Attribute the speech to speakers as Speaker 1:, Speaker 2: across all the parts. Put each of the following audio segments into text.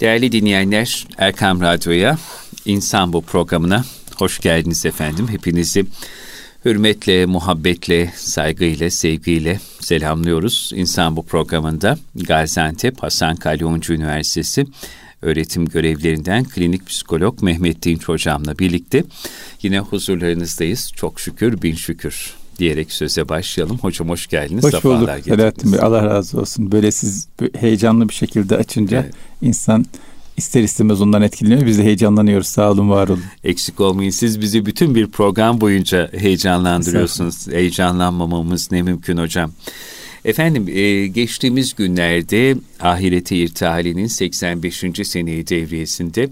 Speaker 1: Değerli dinleyenler, Erkam Radyo'ya, İnsan Bu programına hoş geldiniz efendim. Hepinizi hürmetle, muhabbetle, saygıyla, sevgiyle selamlıyoruz. İnsan Bu programında Gaziantep Hasan Kalyoncu Üniversitesi öğretim görevlerinden klinik psikolog Mehmet Dinç hocamla birlikte yine huzurlarınızdayız. Çok şükür, bin şükür diyerek söze başlayalım. Hocam hoş geldiniz.
Speaker 2: Hoş bulduk Selahattin Bey. Allah razı olsun. Böyle siz heyecanlı bir şekilde açınca evet. insan ister istemez ondan etkileniyor. Biz de heyecanlanıyoruz. Sağ olun, var olun.
Speaker 1: Eksik olmayın. Siz bizi bütün bir program boyunca heyecanlandırıyorsunuz. Heyecanlanmamamız ne mümkün hocam. Efendim e, geçtiğimiz günlerde Ahireti İrtihali'nin 85. seneyi devriyesinde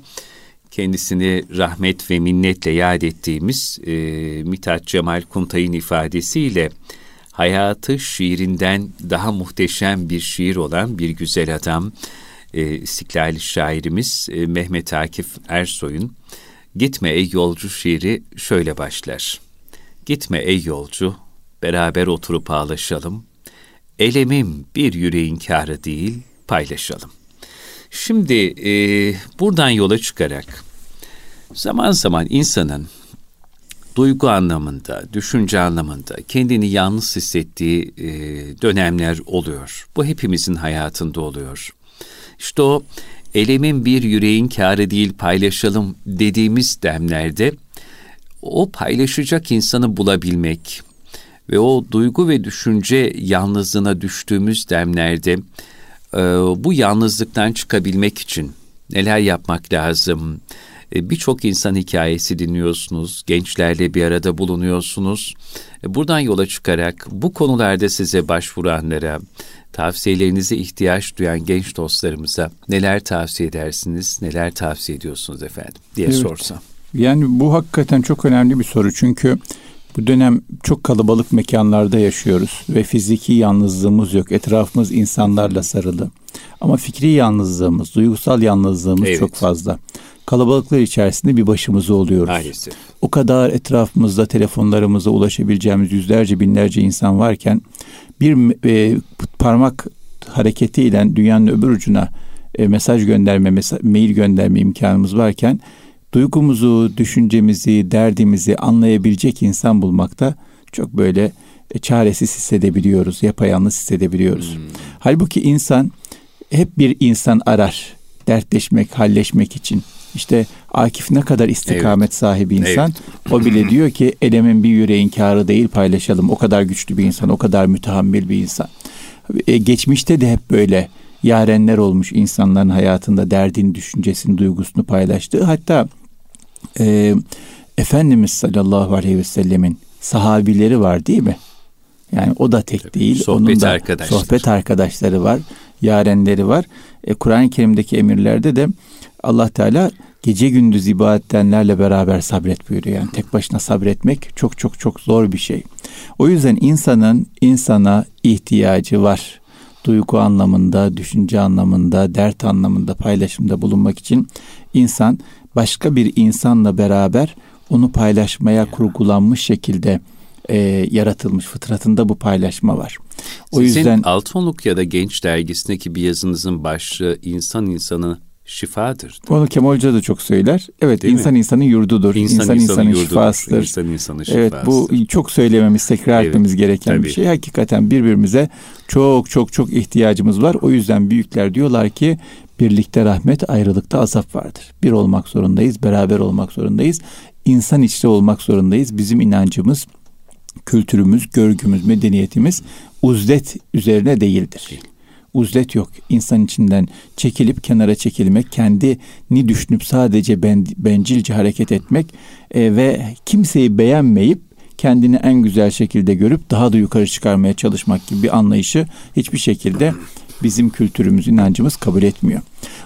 Speaker 1: kendisini rahmet ve minnetle yad ettiğimiz e, Mithat Cemal Kuntay'ın ifadesiyle hayatı şiirinden daha muhteşem bir şiir olan bir güzel adam, e, İstiklal şairimiz e, Mehmet Akif Ersoy'un Gitme ey yolcu şiiri şöyle başlar. Gitme ey yolcu, beraber oturup ağlaşalım. Elemim bir yüreğin kârı değil, paylaşalım. Şimdi e, buradan yola çıkarak zaman zaman insanın duygu anlamında, düşünce anlamında kendini yalnız hissettiği e, dönemler oluyor. Bu hepimizin hayatında oluyor. İşte o elemin bir yüreğin kârı değil paylaşalım dediğimiz demlerde o paylaşacak insanı bulabilmek ve o duygu ve düşünce yalnızlığına düştüğümüz demlerde e, bu yalnızlıktan çıkabilmek için neler yapmak lazım? E, Birçok insan hikayesi dinliyorsunuz, gençlerle bir arada bulunuyorsunuz. E, buradan yola çıkarak bu konularda size başvuranlara, tavsiyelerinize ihtiyaç duyan genç dostlarımıza neler tavsiye edersiniz, neler tavsiye ediyorsunuz efendim diye evet. sorsam.
Speaker 2: Yani bu hakikaten çok önemli bir soru çünkü bu dönem çok kalabalık mekanlarda yaşıyoruz ve fiziki yalnızlığımız yok. Etrafımız insanlarla sarılı. Ama fikri yalnızlığımız, duygusal yalnızlığımız evet. çok fazla. Kalabalıklar içerisinde bir başımıza oluyoruz.
Speaker 1: Maalesef.
Speaker 2: O kadar etrafımızda telefonlarımıza ulaşabileceğimiz yüzlerce binlerce insan varken bir e, parmak hareketiyle dünyanın öbür ucuna e, mesaj gönderme, mesaj, mail gönderme imkanımız varken duygumuzu, düşüncemizi, derdimizi anlayabilecek insan bulmakta çok böyle e, çaresiz hissedebiliyoruz, yapayalnız hissedebiliyoruz. Hmm. Halbuki insan hep bir insan arar dertleşmek, halleşmek için. İşte Akif ne kadar istikamet evet. sahibi insan. Evet. O bile diyor ki elemin bir yüreğin karı değil paylaşalım. O kadar güçlü bir insan, o kadar mütehammil bir insan. E, geçmişte de hep böyle yarenler olmuş insanların hayatında derdin, düşüncesini, duygusunu paylaştığı. Hatta e, Efendimiz sallallahu aleyhi ve sellemin sahabileri var değil mi? Yani o da tek Tabii, değil.
Speaker 1: Sohbet Onun da arkadaşları.
Speaker 2: sohbet arkadaşları var, yarenleri var. E, Kur'an-ı Kerim'deki emirlerde de Allah Teala gece gündüz ibadet edenlerle beraber sabret buyuruyor. Yani tek başına sabretmek çok çok çok zor bir şey. O yüzden insanın insana ihtiyacı var. Duygu anlamında, düşünce anlamında, dert anlamında paylaşımda bulunmak için insan başka bir insanla beraber onu paylaşmaya kurgulanmış şekilde e, yaratılmış fıtratında bu paylaşma var.
Speaker 1: O Sizin yüzden Altınoluk ya da Genç dergisindeki bir yazınızın başlığı insan insanı şifadır.
Speaker 2: Onu Kemal Hoca da çok söyler. Evet Değil insan mi? insanın yurdudur. İnsan, insan insanın, insanın yurdudur. şifasıdır.
Speaker 1: İnsan insanın şifasıdır.
Speaker 2: Evet bu çok söylememiz, tekrar evet, etmemiz gereken tabii. bir şey. Hakikaten birbirimize çok çok çok ihtiyacımız var. O yüzden büyükler diyorlar ki birlikte rahmet, ayrılıkta azap vardır. Bir olmak zorundayız, beraber olmak zorundayız. İnsan içte olmak zorundayız. Bizim inancımız, kültürümüz, görgümüz, medeniyetimiz uzlet üzerine değildir. Değil uzlet yok. İnsan içinden çekilip kenara çekilmek, kendini düşünüp sadece ben, bencilce hareket etmek e, ve kimseyi beğenmeyip kendini en güzel şekilde görüp daha da yukarı çıkarmaya çalışmak gibi bir anlayışı hiçbir şekilde bizim kültürümüz, inancımız kabul etmiyor.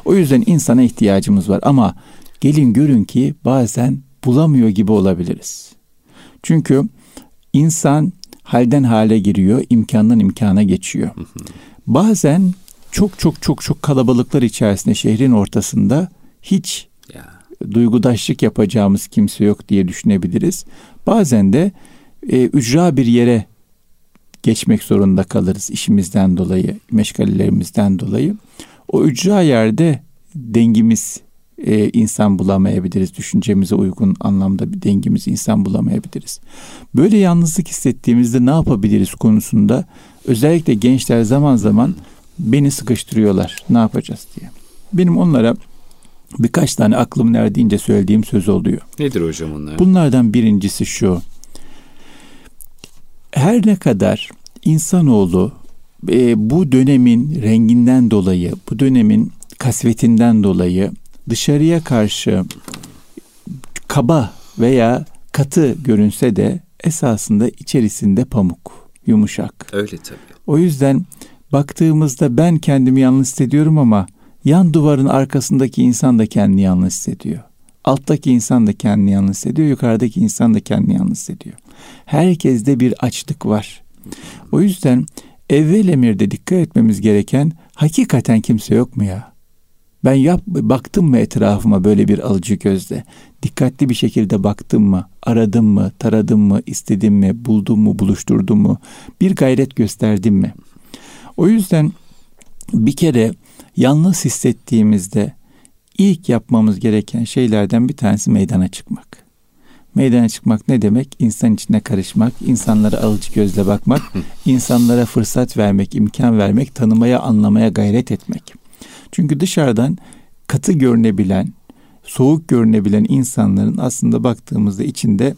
Speaker 2: O yüzden insana ihtiyacımız var ama gelin görün ki bazen bulamıyor gibi olabiliriz. Çünkü insan halden hale giriyor, imkandan imkana geçiyor. Bazen çok çok çok çok kalabalıklar içerisinde şehrin ortasında hiç duygudaşlık yapacağımız kimse yok diye düşünebiliriz. Bazen de e, ücra bir yere geçmek zorunda kalırız işimizden dolayı, meşgalelerimizden dolayı. O ücra yerde dengimiz e, insan bulamayabiliriz. Düşüncemize uygun anlamda bir dengimiz insan bulamayabiliriz. Böyle yalnızlık hissettiğimizde ne yapabiliriz konusunda özellikle gençler zaman zaman beni sıkıştırıyorlar. Ne yapacağız diye. Benim onlara birkaç tane aklım erdiğince söylediğim söz oluyor.
Speaker 1: Nedir hocam onlar?
Speaker 2: Bunlardan birincisi şu. Her ne kadar insanoğlu e, bu dönemin renginden dolayı, bu dönemin kasvetinden dolayı dışarıya karşı kaba veya katı görünse de esasında içerisinde pamuk, yumuşak.
Speaker 1: Öyle tabii.
Speaker 2: O yüzden baktığımızda ben kendimi yalnız hissediyorum ama yan duvarın arkasındaki insan da kendini yalnız hissediyor. Alttaki insan da kendini yalnız hissediyor, yukarıdaki insan da kendini yalnız hissediyor. Herkeste bir açlık var. O yüzden evvel emirde dikkat etmemiz gereken hakikaten kimse yok mu ya? Ben yap, baktım mı etrafıma böyle bir alıcı gözle? Dikkatli bir şekilde baktım mı? Aradım mı? Taradım mı? istedim mi? Buldum mu? Buluşturdum mu? Bir gayret gösterdim mi? O yüzden bir kere yalnız hissettiğimizde ilk yapmamız gereken şeylerden bir tanesi meydana çıkmak. Meydana çıkmak ne demek? İnsan içine karışmak, insanlara alıcı gözle bakmak, insanlara fırsat vermek, imkan vermek, tanımaya, anlamaya gayret etmek. Çünkü dışarıdan katı görünebilen, soğuk görünebilen insanların aslında baktığımızda içinde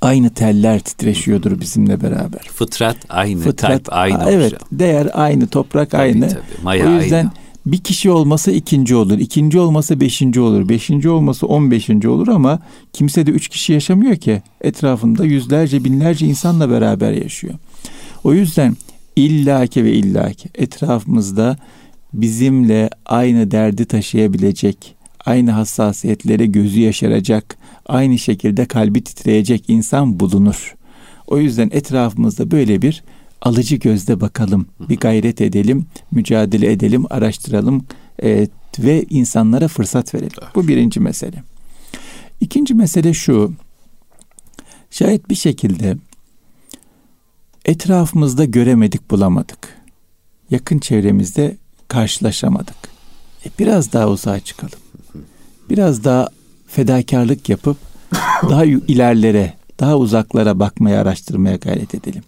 Speaker 2: aynı teller titreşiyordur bizimle beraber.
Speaker 1: Fıtrat aynı, Fıtrat, kalp aynı.
Speaker 2: Evet, hocam. değer aynı, toprak tabii, aynı. Tabii, maya o yüzden aynı. Bir kişi olmasa ikinci olur, ikinci olmasa beşinci olur, beşinci olmasa on beşinci olur ama kimse de üç kişi yaşamıyor ki. Etrafında yüzlerce, binlerce insanla beraber yaşıyor. O yüzden illaki ve illaki etrafımızda bizimle aynı derdi taşıyabilecek, aynı hassasiyetlere gözü yaşaracak, aynı şekilde kalbi titreyecek insan bulunur. O yüzden etrafımızda böyle bir alıcı gözle bakalım, bir gayret edelim, mücadele edelim, araştıralım e, ve insanlara fırsat verelim. Bu birinci mesele. İkinci mesele şu, şayet bir şekilde etrafımızda göremedik, bulamadık. Yakın çevremizde karşılaşamadık. E biraz daha uzağa çıkalım. Biraz daha fedakarlık yapıp daha ilerlere, daha uzaklara bakmaya, araştırmaya gayret edelim.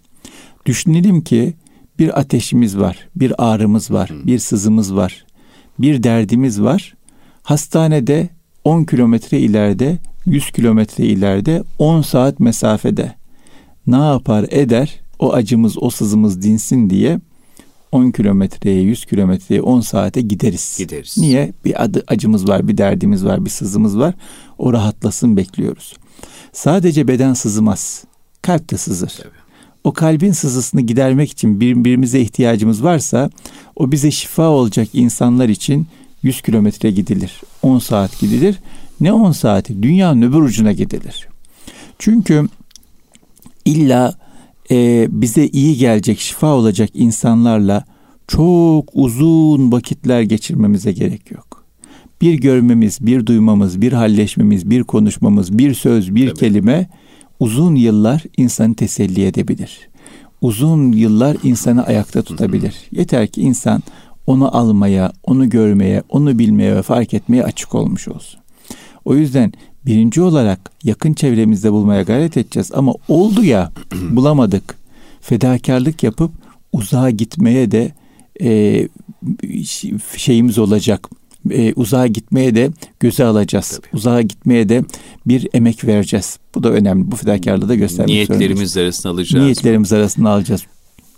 Speaker 2: Düşünelim ki bir ateşimiz var, bir ağrımız var, bir sızımız var, bir derdimiz var. Hastanede 10 kilometre ileride, 100 kilometre ileride, 10 saat mesafede. Ne yapar eder? O acımız, o sızımız dinsin diye 10 kilometreye, 100 kilometreye, 10 saate gideriz.
Speaker 1: Gideriz.
Speaker 2: Niye? Bir adı, acımız var, bir derdimiz var, bir sızımız var. O rahatlasın bekliyoruz. Sadece beden sızmaz. Kalp de sızır. Tabii. O kalbin sızısını gidermek için birbirimize ihtiyacımız varsa o bize şifa olacak insanlar için 100 kilometre gidilir. 10 saat gidilir. Ne 10 saati? Dünyanın öbür ucuna gidilir. Çünkü illa e, bize iyi gelecek, şifa olacak insanlarla çok uzun vakitler geçirmemize gerek yok. Bir görmemiz, bir duymamız, bir halleşmemiz, bir konuşmamız, bir söz, bir Tabii. kelime uzun yıllar insanı teselli edebilir. Uzun yıllar insanı ayakta tutabilir. Yeter ki insan onu almaya, onu görmeye, onu bilmeye ve fark etmeye açık olmuş olsun. O yüzden birinci olarak yakın çevremizde bulmaya gayret edeceğiz ama oldu ya bulamadık. Fedakarlık yapıp uzağa gitmeye de e, şeyimiz olacak. E, uzağa gitmeye de göze alacağız. Tabii. Uzağa gitmeye de bir emek vereceğiz. Bu da önemli. Bu fedakarlığı da göstermek
Speaker 1: Niyetlerimiz zorundayız. arasında alacağız.
Speaker 2: Niyetlerimiz arasında alacağız.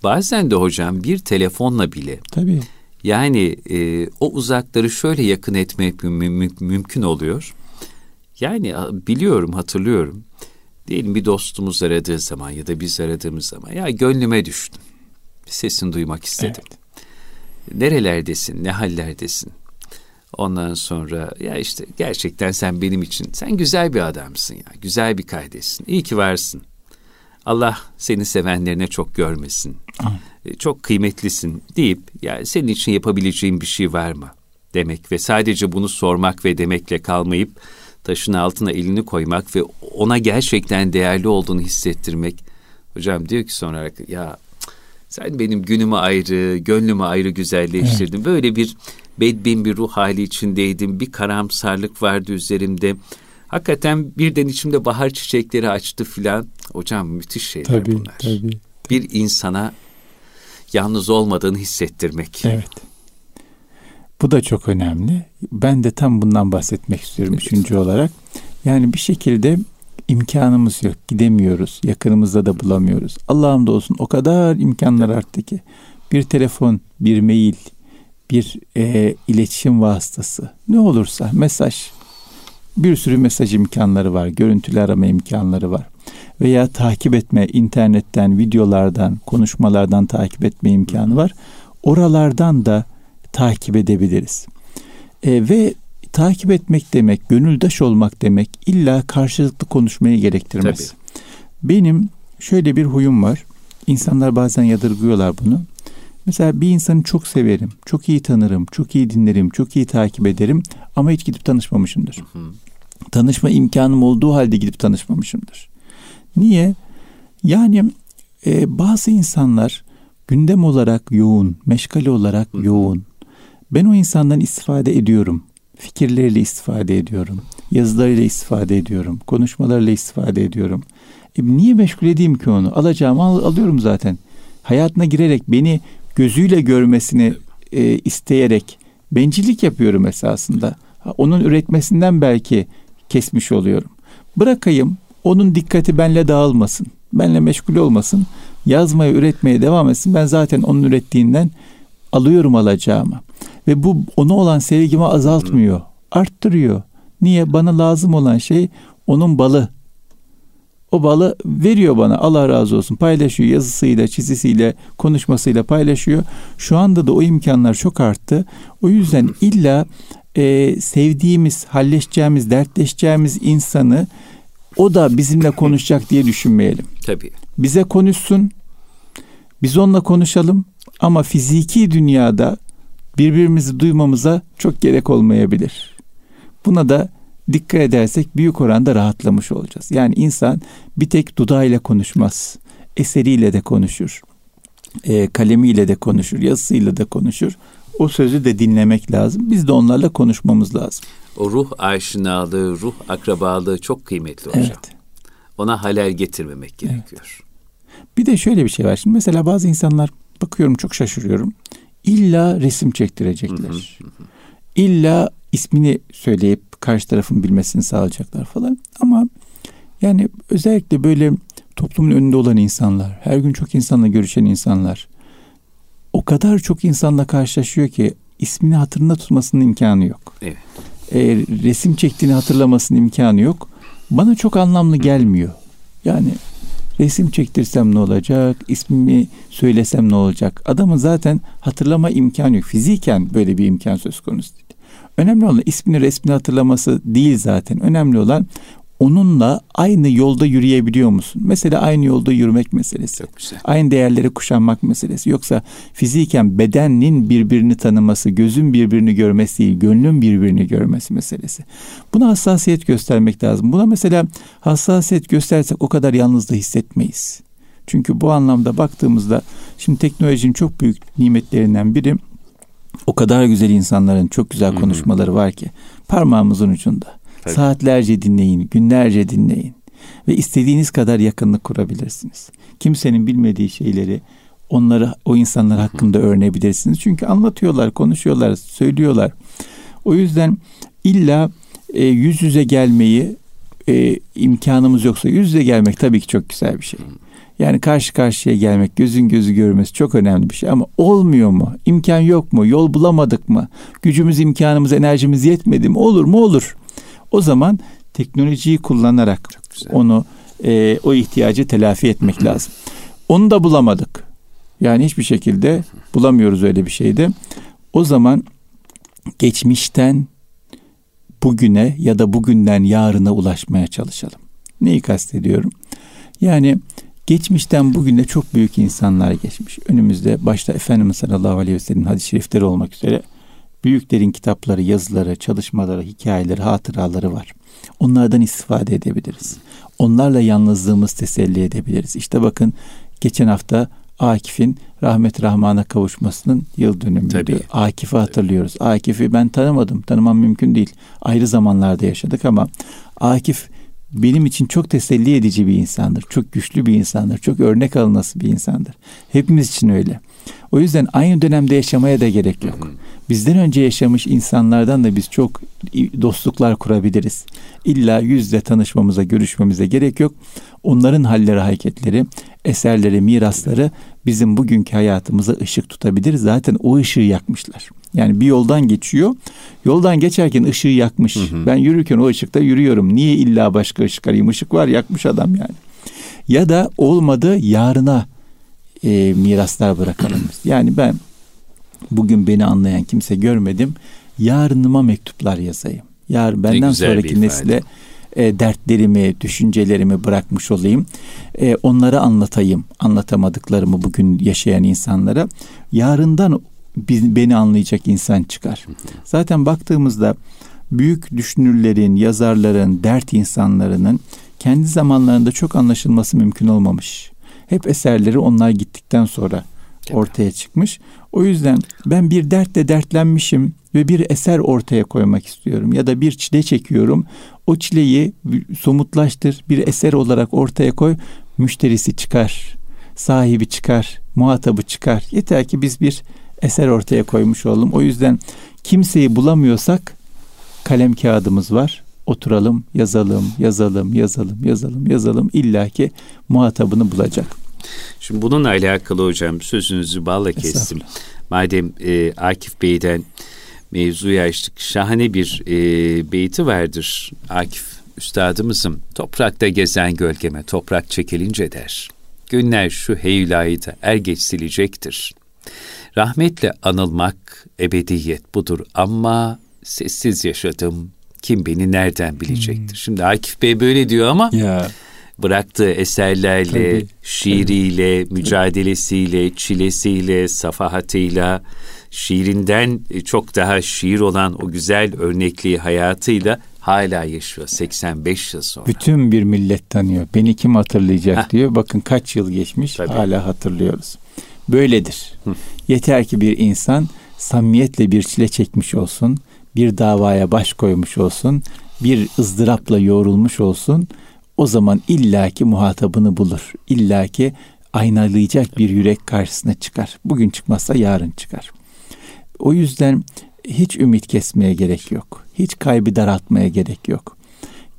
Speaker 1: Bazen de hocam bir telefonla bile
Speaker 2: Tabii.
Speaker 1: yani e, o uzakları şöyle yakın etmek mü- mü- mümkün oluyor. Yani biliyorum, hatırlıyorum. Diyelim bir dostumuz aradığı zaman ya da biz aradığımız zaman ya gönlüme düştün. Sesini duymak istedim. Evet. Nerelerdesin, ne hallerdesin? Ondan sonra ya işte gerçekten sen benim için sen güzel bir adamsın ya. Güzel bir kardeşsin. İyi ki varsın. Allah seni sevenlerine çok görmesin. E, çok kıymetlisin deyip ya senin için yapabileceğim bir şey var mı? Demek ve sadece bunu sormak ve demekle kalmayıp taşın altına elini koymak ve ona gerçekten değerli olduğunu hissettirmek. Hocam diyor ki sonra ya sen benim günümü ayrı, gönlümü ayrı güzelleştirdin. Evet. Böyle bir bedbin bir ruh hali içindeydim. Bir karamsarlık vardı üzerimde. Hakikaten birden içimde bahar çiçekleri açtı filan. Hocam müthiş şeyler
Speaker 2: tabii,
Speaker 1: bunlar.
Speaker 2: Tabii,
Speaker 1: Bir insana yalnız olmadığını hissettirmek.
Speaker 2: Evet. Bu da çok önemli. Ben de tam bundan bahsetmek istiyorum evet. üçüncü olarak. Yani bir şekilde imkanımız yok. Gidemiyoruz. Yakınımızda da bulamıyoruz. Allah'ım da olsun o kadar imkanlar arttı ki. Bir telefon, bir mail, bir e, iletişim vasıtası ne olursa mesaj bir sürü mesaj imkanları var. Görüntülü arama imkanları var. Veya takip etme internetten, videolardan, konuşmalardan takip etme imkanı var. Oralardan da takip edebiliriz. E, ve takip etmek demek, gönüldaş olmak demek illa karşılıklı konuşmayı gerektirmez. Tabii. Benim şöyle bir huyum var. İnsanlar bazen yadırgıyorlar bunu. Mesela bir insanı çok severim, çok iyi tanırım, çok iyi dinlerim, çok iyi takip ederim ama hiç gidip tanışmamışımdır. Hı hı. Tanışma imkanım olduğu halde gidip tanışmamışımdır. Niye? Yani e, bazı insanlar gündem olarak yoğun, meşgale olarak hı. yoğun. Ben o insandan istifade ediyorum. Fikirleriyle istifade ediyorum. Yazılarıyla istifade ediyorum. Konuşmalarıyla istifade ediyorum. E, niye meşgul edeyim ki onu? Alacağımı al, alıyorum zaten. Hayatına girerek beni gözüyle görmesini e, isteyerek bencillik yapıyorum esasında. Onun üretmesinden belki kesmiş oluyorum. Bırakayım onun dikkati benle dağılmasın. Benle meşgul olmasın. Yazmaya, üretmeye devam etsin. Ben zaten onun ürettiğinden alıyorum alacağımı. Ve bu ona olan sevgimi azaltmıyor. Arttırıyor. Niye? Bana lazım olan şey onun balı. O balı veriyor bana Allah razı olsun paylaşıyor yazısıyla çizisiyle konuşmasıyla paylaşıyor. Şu anda da o imkanlar çok arttı. O yüzden illa e, sevdiğimiz, halleşeceğimiz, dertleşeceğimiz insanı o da bizimle konuşacak diye düşünmeyelim.
Speaker 1: Tabii.
Speaker 2: Bize konuşsun, biz onunla konuşalım ama fiziki dünyada birbirimizi duymamıza çok gerek olmayabilir. Buna da dikkat edersek büyük oranda rahatlamış olacağız. Yani insan bir tek dudağıyla konuşmaz. Eseriyle de konuşur. E, kalemiyle de konuşur. Yazısıyla da konuşur. O sözü de dinlemek lazım. Biz de onlarla konuşmamız lazım.
Speaker 1: O ruh aşinalığı, ruh akrabalığı çok kıymetli hocam. Evet. Ona halel getirmemek gerekiyor.
Speaker 2: Evet. Bir de şöyle bir şey var. Şimdi mesela bazı insanlar bakıyorum çok şaşırıyorum. İlla resim çektirecekler. Hı hı hı. İlla ismini söyleyip karşı tarafın bilmesini sağlayacaklar falan. Ama yani özellikle böyle toplumun önünde olan insanlar, her gün çok insanla görüşen insanlar o kadar çok insanla karşılaşıyor ki ismini hatırında tutmasının imkanı yok.
Speaker 1: Evet.
Speaker 2: E, resim çektiğini hatırlamasının imkanı yok. Bana çok anlamlı gelmiyor. Yani resim çektirsem ne olacak? İsmimi söylesem ne olacak? Adamın zaten hatırlama imkanı yok. Fiziken böyle bir imkan söz konusu değil. Önemli olan ismini resmini hatırlaması değil zaten. Önemli olan onunla aynı yolda yürüyebiliyor musun? Mesela aynı yolda yürümek meselesi. Aynı değerleri kuşanmak meselesi. Yoksa fiziken bedenin birbirini tanıması, gözün birbirini görmesi değil, gönlün birbirini görmesi meselesi. Buna hassasiyet göstermek lazım. Buna mesela hassasiyet göstersek o kadar yalnız da hissetmeyiz. Çünkü bu anlamda baktığımızda şimdi teknolojinin çok büyük nimetlerinden biri o kadar güzel insanların çok güzel konuşmaları var ki parmağımızın ucunda. Tabii. Saatlerce dinleyin, günlerce dinleyin ve istediğiniz kadar yakınlık kurabilirsiniz. Kimsenin bilmediği şeyleri onları o insanlar hakkında öğrenebilirsiniz. Çünkü anlatıyorlar, konuşuyorlar, söylüyorlar. O yüzden illa e, yüz yüze gelmeyi e, imkanımız yoksa yüz yüze gelmek tabii ki çok güzel bir şey. Yani karşı karşıya gelmek, gözün gözü görmesi çok önemli bir şey ama olmuyor mu? İmkan yok mu? Yol bulamadık mı? Gücümüz, imkanımız, enerjimiz yetmedi mi? Olur mu? Olur. O zaman teknolojiyi kullanarak onu e, o ihtiyacı telafi etmek lazım. Onu da bulamadık. Yani hiçbir şekilde bulamıyoruz öyle bir şeyde. O zaman geçmişten bugüne ya da bugünden yarına ulaşmaya çalışalım. Neyi kastediyorum? Yani geçmişten bugüne çok büyük insanlar geçmiş. Önümüzde başta Efendimiz sallallahu aleyhi ve sellem hadis-i şerifleri olmak üzere büyüklerin kitapları, yazıları, çalışmaları, hikayeleri, hatıraları var. Onlardan istifade edebiliriz. Onlarla yalnızlığımız teselli edebiliriz. İşte bakın geçen hafta Akif'in rahmet rahmana kavuşmasının yıl dönümüydü. Akif'i hatırlıyoruz. Akif'i ben tanımadım. Tanımam mümkün değil. Ayrı zamanlarda yaşadık ama Akif benim için çok teselli edici bir insandır. Çok güçlü bir insandır. Çok örnek alınası bir insandır. Hepimiz için öyle. O yüzden aynı dönemde yaşamaya da gerek yok. Bizden önce yaşamış insanlardan da biz çok dostluklar kurabiliriz. İlla yüzle tanışmamıza, görüşmemize gerek yok. Onların halleri, hareketleri, eserleri, mirasları bizim bugünkü hayatımıza ışık tutabilir. Zaten o ışığı yakmışlar. Yani bir yoldan geçiyor. Yoldan geçerken ışığı yakmış. Hı hı. Ben yürürken o ışıkta yürüyorum. Niye illa başka ışık arayayım? Işık var yakmış adam yani. Ya da olmadı yarına e, miraslar bırakalım. Yani ben bugün beni anlayan kimse görmedim. Yarınıma mektuplar yazayım. Yar benden sonraki nesle e, dertlerimi, düşüncelerimi bırakmış olayım. E, onları anlatayım. Anlatamadıklarımı bugün yaşayan insanlara. Yarından beni anlayacak insan çıkar. Zaten baktığımızda büyük düşünürlerin, yazarların, dert insanlarının kendi zamanlarında çok anlaşılması mümkün olmamış. Hep eserleri onlar gittikten sonra ortaya çıkmış. O yüzden ben bir dertle dertlenmişim ve bir eser ortaya koymak istiyorum ya da bir çile çekiyorum. O çileyi somutlaştır, bir eser olarak ortaya koy. Müşterisi çıkar, sahibi çıkar, muhatabı çıkar. Yeter ki biz bir eser ortaya koymuş olalım. O yüzden kimseyi bulamıyorsak kalem kağıdımız var. Oturalım, yazalım, yazalım, yazalım, yazalım, yazalım. İlla ki muhatabını bulacak.
Speaker 1: Şimdi bununla alakalı hocam sözünüzü balla kestim. Madem e, Akif Bey'den mevzuyu açtık. Şahane bir e, beyti vardır. Akif üstadımızın toprakta gezen gölgeme toprak çekilince der. Günler şu heylayı da er geç silecektir. Rahmetle anılmak ebediyet budur ama sessiz yaşadım. Kim beni nereden bilecektir? Hmm. Şimdi Akif Bey böyle diyor ama ya. Bıraktığı eserlerle, tabii, şiiriyle, tabii. mücadelesiyle, çilesiyle, safahatıyla, şiirinden çok daha şiir olan o güzel örnekliği hayatıyla hala yaşıyor 85 yıl sonra.
Speaker 2: Bütün bir millet tanıyor. Beni kim hatırlayacak Heh. diyor. Bakın kaç yıl geçmiş Tabii. hala hatırlıyoruz. Böyledir. Hı. Yeter ki bir insan samimiyetle bir çile çekmiş olsun, bir davaya baş koymuş olsun, bir ızdırapla yoğrulmuş olsun. O zaman illaki muhatabını bulur. İllaki aynalayacak bir yürek karşısına çıkar. Bugün çıkmazsa yarın çıkar. O yüzden hiç ümit kesmeye gerek yok. Hiç kaybı daraltmaya gerek yok.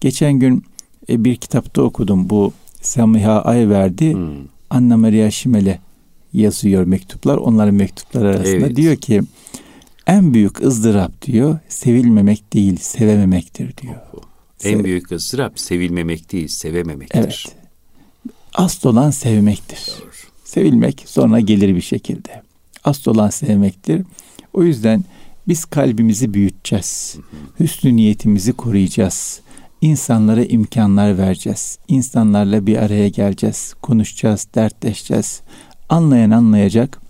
Speaker 2: Geçen gün e, bir kitapta okudum bu Samiha Ayverdi hmm. Anna Maria Şimel'e yazıyor mektuplar. Onların mektupları arasında evet. diyor ki en büyük ızdırap diyor sevilmemek değil sevememektir diyor.
Speaker 1: En Sev- büyük ızdırap sevilmemek değil sevememektir. Evet.
Speaker 2: Asıl olan sevmektir. Doğru. Sevilmek sonra gelir bir şekilde. Asıl olan sevmektir. O yüzden biz kalbimizi büyüteceğiz. Hüsnü niyetimizi koruyacağız. İnsanlara imkanlar vereceğiz. İnsanlarla bir araya geleceğiz. Konuşacağız, dertleşeceğiz. Anlayan anlayacak,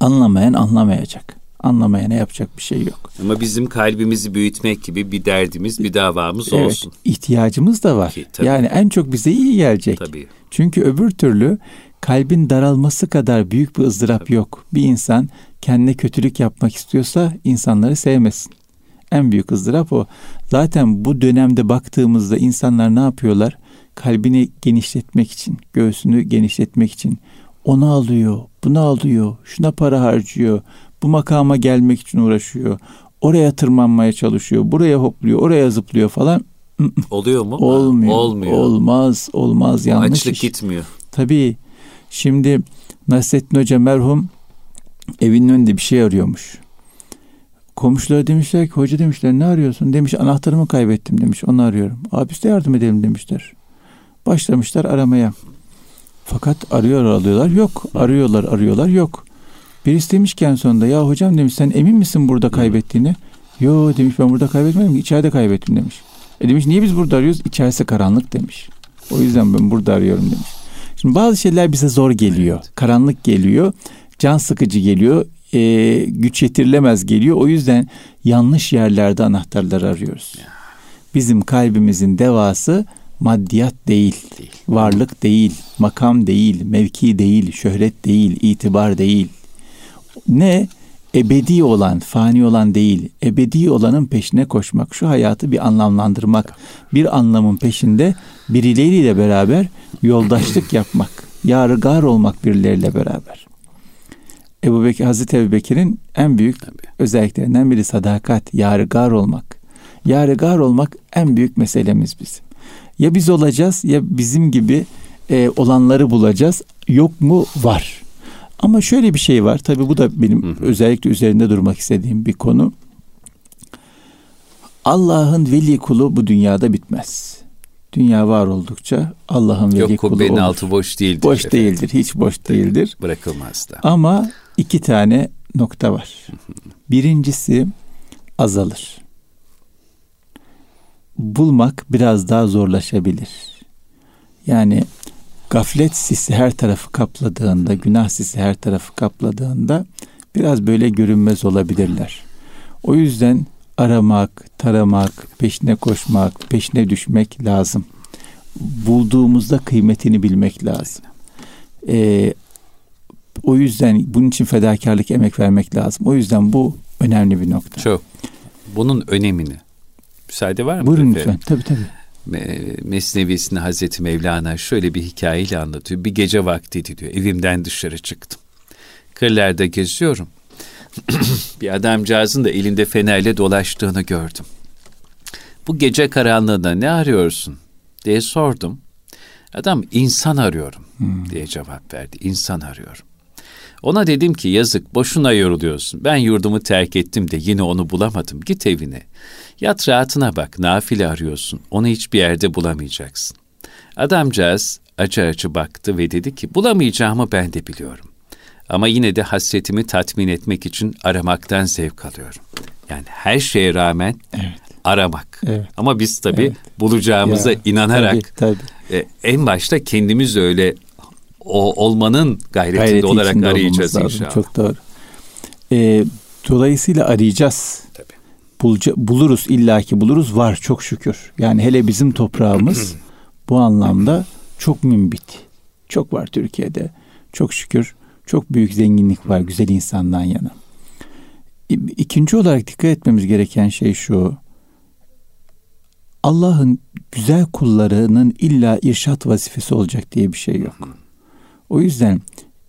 Speaker 2: anlamayan anlamayacak. Anlamayana yapacak bir şey yok.
Speaker 1: Ama bizim kalbimizi büyütmek gibi bir derdimiz, bir davamız evet, olsun.
Speaker 2: İhtiyacımız da var. Ki, yani en çok bize iyi gelecek. Tabii. Çünkü öbür türlü kalbin daralması kadar büyük bir ızdırap Tabii. yok. Bir insan kendine kötülük yapmak istiyorsa insanları sevmesin. En büyük ızdırap o. Zaten bu dönemde baktığımızda insanlar ne yapıyorlar? Kalbini genişletmek için, göğsünü genişletmek için onu alıyor, bunu alıyor, şuna para harcıyor, bu makama gelmek için uğraşıyor. Oraya tırmanmaya çalışıyor, buraya hopluyor, oraya zıplıyor falan.
Speaker 1: Oluyor mu?
Speaker 2: Olmuyor. Olmuyor. Olmaz, olmaz. Yanlış
Speaker 1: Açlık iş. gitmiyor.
Speaker 2: Tabii. Şimdi Nasrettin Hoca merhum evinin önünde bir şey arıyormuş. Komşular demişler ki hoca demişler ne arıyorsun? Demiş anahtarımı kaybettim demiş onu arıyorum. Abi de yardım edelim demişler. Başlamışlar aramaya. Fakat arıyor alıyorlar yok. Arıyorlar arıyorlar yok. Birisi demişken sonunda ya hocam demiş sen emin misin burada kaybettiğini? Yo demiş ben burada kaybetmedim içeride kaybettim demiş. E demiş niye biz burada arıyoruz? İçerisi karanlık demiş. O yüzden ben burada arıyorum demiş. Şimdi bazı şeyler bize zor geliyor. Evet. Karanlık geliyor. Can sıkıcı geliyor. E, güç yetirilemez geliyor. O yüzden yanlış yerlerde anahtarlar arıyoruz. Bizim kalbimizin devası maddiyat değil, değil, varlık değil, makam değil, mevki değil, şöhret değil, itibar değil. Ne? Ebedi olan, fani olan değil, ebedi olanın peşine koşmak, şu hayatı bir anlamlandırmak, bir anlamın peşinde birileriyle beraber yoldaşlık yapmak, yarıgar olmak birileriyle beraber. Ebu Bekir, Hazreti Ebu Bekir'in en büyük Tabii. özelliklerinden biri sadakat, yarıgar olmak. Yarıgar olmak en büyük meselemiz bizim. Ya biz olacağız ya bizim gibi e, olanları bulacağız. Yok mu? Var. Ama şöyle bir şey var. Tabii bu da benim hı özellikle üzerinde durmak istediğim bir konu. Allah'ın veli kulu bu dünyada bitmez. Dünya var oldukça Allah'ın veli Yok, kulu olur.
Speaker 1: altı boş değildir.
Speaker 2: Boş efendim. değildir. Hiç boş değildir.
Speaker 1: Bırakılmaz da.
Speaker 2: Ama iki tane nokta var. Birincisi azalır. Bulmak biraz daha zorlaşabilir. Yani gaflet sisi her tarafı kapladığında, günah sisi her tarafı kapladığında biraz böyle görünmez olabilirler. O yüzden aramak, taramak, peşine koşmak, peşine düşmek lazım. Bulduğumuzda kıymetini bilmek lazım. Ee, o yüzden bunun için fedakarlık, emek vermek lazım. O yüzden bu önemli bir nokta.
Speaker 1: Çok. Bunun önemini. Müsaade var mı?
Speaker 2: Buyurun lütfen. Tabii tabii.
Speaker 1: Mesnevisinde Hazreti Mevlana şöyle bir hikayeyle anlatıyor. Bir gece vaktiydi diyor. Evimden dışarı çıktım. Kırlarda geziyorum. bir adamcağızın da elinde fenerle dolaştığını gördüm. Bu gece karanlığında ne arıyorsun diye sordum. Adam insan arıyorum hmm. diye cevap verdi. İnsan arıyorum. Ona dedim ki yazık boşuna yoruluyorsun. Ben yurdumu terk ettim de yine onu bulamadım. Git evine. Yat rahatına bak. Nafile arıyorsun. Onu hiçbir yerde bulamayacaksın. Adamcağız acı acı baktı ve dedi ki bulamayacağımı ben de biliyorum. Ama yine de hasretimi tatmin etmek için aramaktan zevk alıyorum. Yani her şeye rağmen evet. aramak. Evet. Ama biz tabii evet. bulacağımıza ya, inanarak tabii, tabii. E, en başta kendimiz öyle o olmanın gayretinde Gayreti olarak arayacağız inşallah.
Speaker 2: Çok doğru. E, dolayısıyla arayacağız. Bulca, buluruz illaki buluruz var çok şükür. Yani hele bizim toprağımız bu anlamda çok mümbit. Çok var Türkiye'de. Çok şükür çok büyük zenginlik var güzel insandan yana. İkinci olarak dikkat etmemiz gereken şey şu. Allah'ın güzel kullarının illa irşat vazifesi olacak diye bir şey yok. O yüzden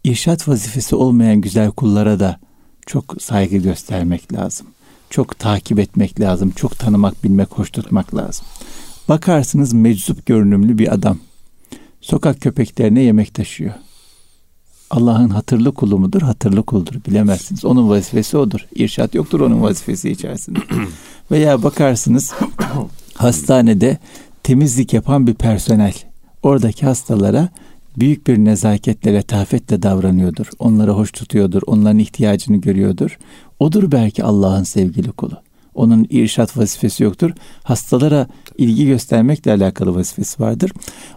Speaker 2: irşat vazifesi olmayan güzel kullara da çok saygı göstermek lazım. Çok takip etmek lazım. Çok tanımak, bilmek, hoş tutmak lazım. Bakarsınız meczup görünümlü bir adam. Sokak köpeklerine yemek taşıyor. Allah'ın hatırlı kulu mudur? Hatırlı kuldur. Bilemezsiniz. Onun vazifesi odur. İrşat yoktur onun vazifesi içerisinde. Veya bakarsınız hastanede temizlik yapan bir personel oradaki hastalara büyük bir nezaketle, letafetle davranıyordur. Onları hoş tutuyordur. Onların ihtiyacını görüyordur. Odur belki Allah'ın sevgili kulu. Onun irşat vazifesi yoktur. Hastalara ilgi göstermekle alakalı vazifesi vardır.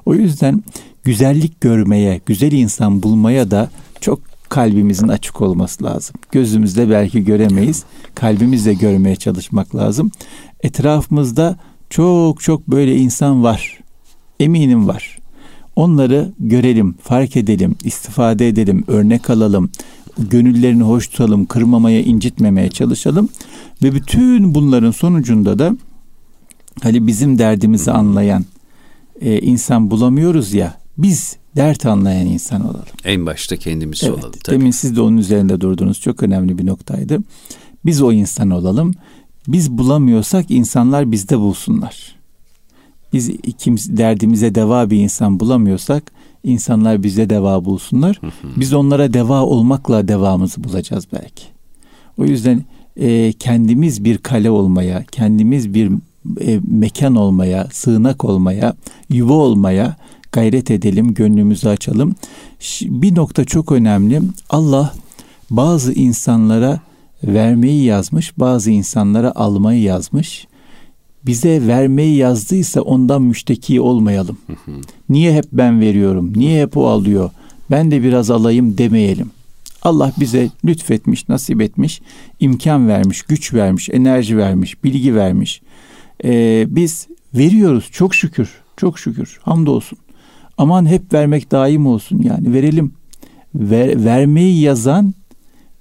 Speaker 2: O yüzden güzellik görmeye, güzel insan bulmaya da çok kalbimizin açık olması lazım. Gözümüzle belki göremeyiz. Kalbimizle görmeye çalışmak lazım. Etrafımızda çok çok böyle insan var. Eminim var. Onları görelim, fark edelim, istifade edelim, örnek alalım, gönüllerini hoş tutalım, kırmamaya, incitmemeye çalışalım ve bütün bunların sonucunda da hani bizim derdimizi anlayan e, insan bulamıyoruz ya, biz dert anlayan insan olalım.
Speaker 1: En başta kendimiz evet, olalım.
Speaker 2: Tabii. Demin siz de onun üzerinde durdunuz. Çok önemli bir noktaydı. Biz o insan olalım. Biz bulamıyorsak insanlar bizde bulsunlar biz ikimiz derdimize deva bir insan bulamıyorsak insanlar bize deva bulsunlar. Biz onlara deva olmakla devamızı bulacağız belki. O yüzden e, kendimiz bir kale olmaya, kendimiz bir e, mekan olmaya, sığınak olmaya, yuva olmaya gayret edelim, gönlümüzü açalım. Bir nokta çok önemli. Allah bazı insanlara vermeyi yazmış, bazı insanlara almayı yazmış bize vermeyi yazdıysa ondan müşteki olmayalım. Niye hep ben veriyorum? Niye hep o alıyor? Ben de biraz alayım demeyelim. Allah bize lütfetmiş, nasip etmiş, imkan vermiş, güç vermiş, enerji vermiş, bilgi vermiş. Ee, biz veriyoruz çok şükür. Çok şükür. Hamdolsun. Aman hep vermek daim olsun yani. Verelim. Ver, vermeyi yazan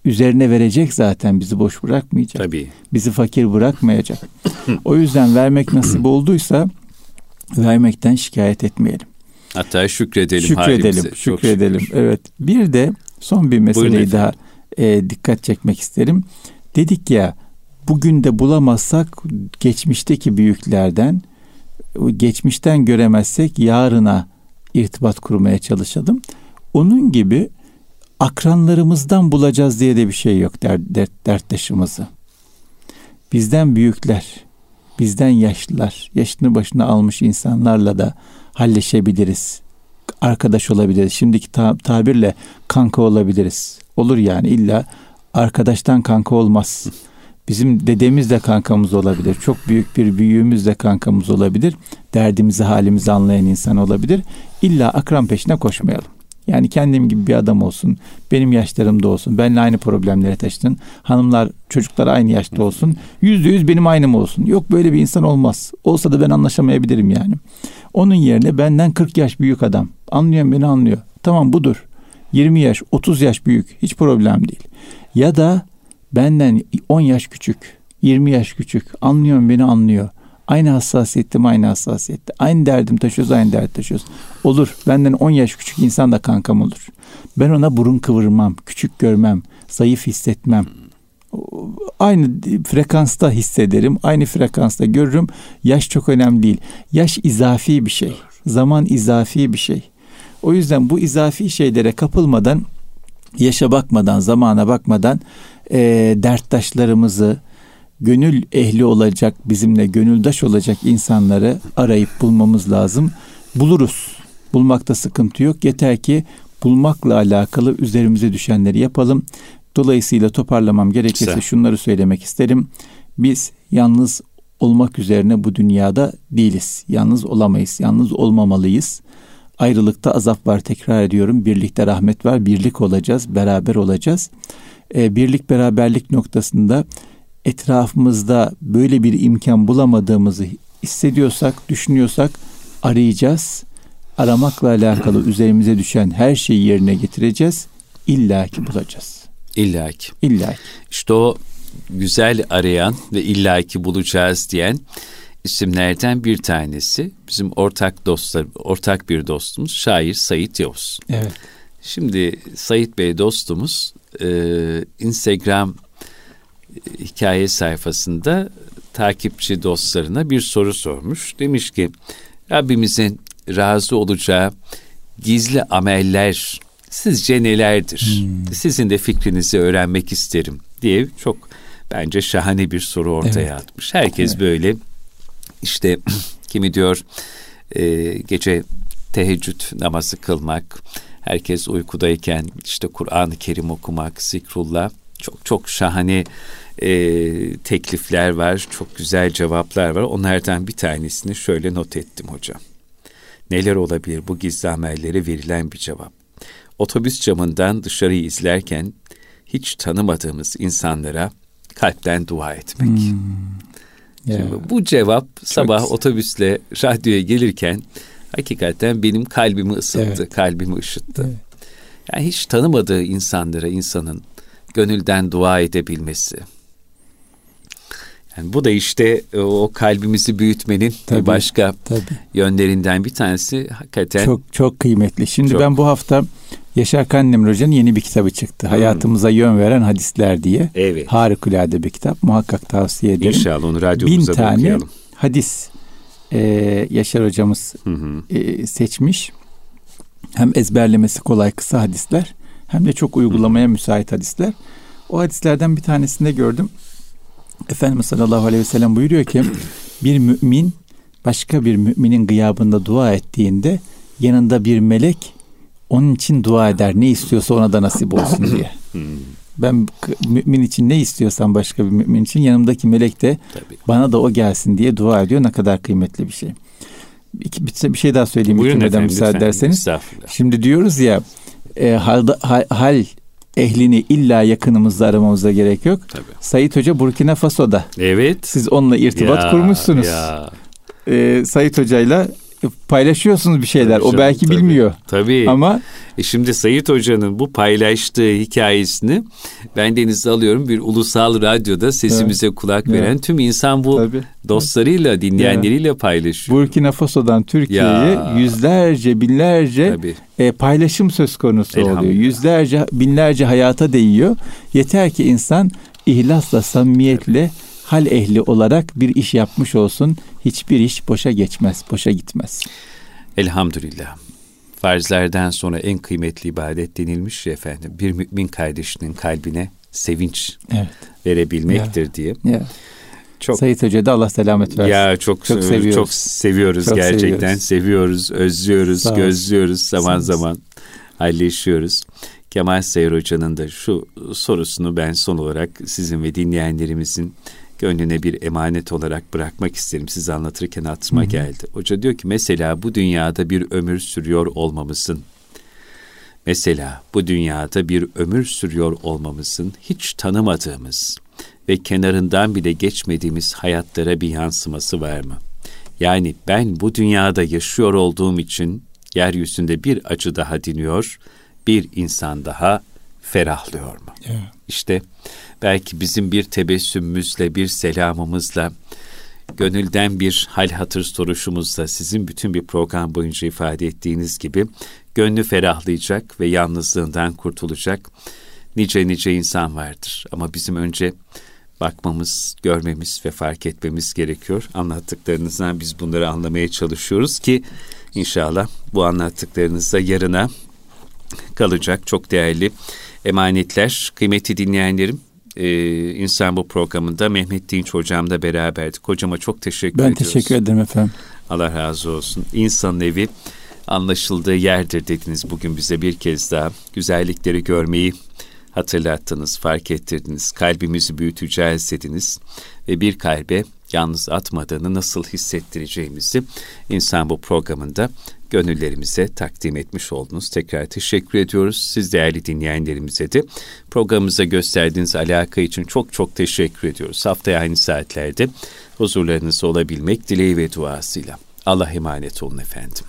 Speaker 2: üzerine verecek zaten bizi boş bırakmayacak.
Speaker 1: Tabii.
Speaker 2: Bizi fakir bırakmayacak. o yüzden vermek nasip olduysa vermekten şikayet etmeyelim.
Speaker 1: Hatta şükredelim.
Speaker 2: Şükredelim, halimize. şükredelim. Şükür. Evet. Bir de son bir meseleyi daha e, dikkat çekmek isterim. Dedik ya bugün de bulamazsak geçmişteki büyüklerden geçmişten göremezsek yarına irtibat kurmaya çalışalım. Onun gibi akranlarımızdan bulacağız diye de bir şey yok dert, dert, derttaşımızı. Bizden büyükler, bizden yaşlılar, yaşını başına almış insanlarla da halleşebiliriz. Arkadaş olabiliriz. Şimdiki tabirle kanka olabiliriz. Olur yani illa arkadaştan kanka olmaz. Bizim dedemiz de kankamız olabilir. Çok büyük bir büyüğümüz de kankamız olabilir. Derdimizi, halimizi anlayan insan olabilir. İlla akran peşine koşmayalım. Yani kendim gibi bir adam olsun, benim yaşlarımda olsun, benimle aynı problemleri taşıdın. Hanımlar, çocuklar aynı yaşta olsun. Yüzde yüz benim aynım olsun. Yok böyle bir insan olmaz. Olsa da ben anlaşamayabilirim yani. Onun yerine benden 40 yaş büyük adam. Anlıyor beni anlıyor. Tamam budur. 20 yaş, 30 yaş büyük. Hiç problem değil. Ya da benden 10 yaş küçük, 20 yaş küçük. Anlıyor beni anlıyor. Aynı hassasiyettim aynı hassasiyette. Aynı derdim taşıyoruz aynı dert taşıyoruz. Olur benden 10 yaş küçük insan da kankam olur. Ben ona burun kıvırmam, küçük görmem, zayıf hissetmem. Aynı frekansta hissederim, aynı frekansta görürüm. Yaş çok önemli değil. Yaş izafi bir şey. Zaman izafi bir şey. O yüzden bu izafi şeylere kapılmadan, yaşa bakmadan, zamana bakmadan e, derttaşlarımızı, gönül ehli olacak, bizimle gönüldaş olacak insanları arayıp bulmamız lazım. Buluruz. Bulmakta sıkıntı yok. Yeter ki bulmakla alakalı üzerimize düşenleri yapalım. Dolayısıyla toparlamam gerekirse Güzel. şunları söylemek isterim. Biz yalnız olmak üzerine bu dünyada değiliz. Yalnız olamayız. Yalnız olmamalıyız. Ayrılıkta azap var tekrar ediyorum. Birlikte rahmet var. Birlik olacağız. Beraber olacağız. Ee, birlik beraberlik noktasında etrafımızda böyle bir imkan bulamadığımızı hissediyorsak, düşünüyorsak arayacağız. Aramakla alakalı üzerimize düşen her şeyi yerine getireceğiz. İlla ki bulacağız.
Speaker 1: İlla ki.
Speaker 2: İlla ki.
Speaker 1: İşte o güzel arayan ve illa ki bulacağız diyen isimlerden bir tanesi bizim ortak dostlar, ortak bir dostumuz şair Sayit Yavuz.
Speaker 2: Evet.
Speaker 1: Şimdi Sayit Bey dostumuz e, Instagram hikaye sayfasında takipçi dostlarına bir soru sormuş. Demiş ki Rabbimizin razı olacağı gizli ameller sizce nelerdir? Hmm. Sizin de fikrinizi öğrenmek isterim diye çok bence şahane bir soru ortaya evet. atmış. Herkes evet. böyle işte kimi diyor e, gece teheccüd namazı kılmak, herkes uykudayken işte Kur'an-ı Kerim okumak, zikrullah çok çok şahane e, teklifler var, çok güzel cevaplar var. Onlardan bir tanesini şöyle not ettim hocam. Neler olabilir bu gizli amellere verilen bir cevap? Otobüs camından dışarıyı izlerken hiç tanımadığımız insanlara kalpten dua etmek. Hmm. Şimdi bu cevap sabah güzel. otobüsle radyoya gelirken hakikaten benim kalbimi ısıttı, evet. kalbimi ışıttı. Evet. Yani hiç tanımadığı insanlara insanın gönülden dua edebilmesi. Yani bu da işte e, o kalbimizi büyütmenin tabii, başka tabii. yönlerinden bir tanesi hakikaten.
Speaker 2: Çok çok kıymetli. Şimdi çok. ben bu hafta Yaşar Kandemir Hoca'nın yeni bir kitabı çıktı. Hmm. Hayatımıza yön veren hadisler diye.
Speaker 1: Evet.
Speaker 2: Harikulade bir kitap. Muhakkak tavsiye ederim.
Speaker 1: İnşallah onu radyomuza
Speaker 2: Bin tane okuyalım. hadis e, Yaşar hocamız hı hı. E, seçmiş. Hem ezberlemesi kolay kısa hadisler hem de çok uygulamaya hı. müsait hadisler. O hadislerden bir tanesinde gördüm. Efendimiz sallallahu aleyhi ve sellem buyuruyor ki bir mümin başka bir müminin gıyabında dua ettiğinde yanında bir melek onun için dua eder. Ne istiyorsa ona da nasip olsun diye. Hmm. Ben mümin için ne istiyorsam başka bir mümin için yanımdaki melek de Tabii. bana da o gelsin diye dua ediyor. Ne kadar kıymetli bir şey. İki, bir şey daha söyleyeyim
Speaker 1: Buyurun efendim,
Speaker 2: müsaade ederseniz. Şimdi diyoruz ya e, hal, hal, hal ehlini illa yakınımızda aramamıza gerek yok. Tabii. Sayit Hoca Burkina Faso'da.
Speaker 1: Evet.
Speaker 2: Siz onunla irtibat ya, kurmuşsunuz. Ya. Ee, Sayit Hoca'yla paylaşıyorsunuz bir şeyler. Tabii o belki tabii. bilmiyor.
Speaker 1: Tabii. Ama e şimdi Sayit Hoca'nın bu paylaştığı hikayesini ben denize alıyorum bir ulusal radyoda sesimize evet. kulak evet. veren tüm insan bu tabii. dostlarıyla, dinleyenleriyle evet. paylaşıyor.
Speaker 2: Burkina Faso'dan Türkiye'ye yüzlerce, binlerce e, paylaşım söz konusu oluyor. Yüzlerce, binlerce hayata değiyor. Yeter ki insan ihlasla, samimiyetle evet hal ehli olarak bir iş yapmış olsun. Hiçbir iş boşa geçmez, boşa gitmez.
Speaker 1: Elhamdülillah. Farzlerden sonra en kıymetli ibadet denilmiş ya efendim. Bir mümin kardeşinin kalbine sevinç evet. verebilmektir ya. diye. Ya.
Speaker 2: Çok Sayit Hoca da Allah selamet versin.
Speaker 1: Ya çok çok seviyoruz. Çok seviyoruz çok gerçekten. Seviyoruz, seviyoruz özlüyoruz, gözlüyoruz zaman zaman halleşiyoruz. Kemal Sayır Hoca'nın da şu sorusunu ben son olarak sizin ve dinleyenlerimizin gönlüne bir emanet olarak bırakmak isterim. Siz anlatırken atma geldi. Hoca diyor ki mesela bu dünyada bir ömür sürüyor olmamızın Mesela bu dünyada bir ömür sürüyor olmamızın hiç tanımadığımız ve kenarından bile geçmediğimiz hayatlara bir yansıması var mı? Yani ben bu dünyada yaşıyor olduğum için yeryüzünde bir acı daha diniyor, bir insan daha ferahlıyor mu? Evet. İşte belki bizim bir tebessümümüzle, bir selamımızla, gönülden bir hal hatır soruşumuzla sizin bütün bir program boyunca ifade ettiğiniz gibi gönlü ferahlayacak ve yalnızlığından kurtulacak nice nice insan vardır. Ama bizim önce bakmamız, görmemiz ve fark etmemiz gerekiyor. Anlattıklarınızdan biz bunları anlamaya çalışıyoruz ki inşallah bu anlattıklarınızda yarına kalacak çok değerli emanetler. Kıymeti dinleyenlerim, e, İnsan Bu programında Mehmet Dinç hocamla beraberdik. Hocama çok teşekkür
Speaker 2: ben
Speaker 1: ediyoruz.
Speaker 2: Ben teşekkür ederim efendim.
Speaker 1: Allah razı olsun. İnsanın evi anlaşıldığı yerdir dediniz bugün bize bir kez daha. Güzellikleri görmeyi hatırlattınız, fark ettirdiniz. Kalbimizi büyüteceğiz dediniz. Ve bir kalbe yalnız atmadığını nasıl hissettireceğimizi insan bu programında gönüllerimize takdim etmiş oldunuz. Tekrar teşekkür ediyoruz. Siz değerli dinleyenlerimize de programımıza gösterdiğiniz alaka için çok çok teşekkür ediyoruz. Haftaya aynı saatlerde huzurlarınızda olabilmek dileği ve duasıyla. Allah emanet olun efendim.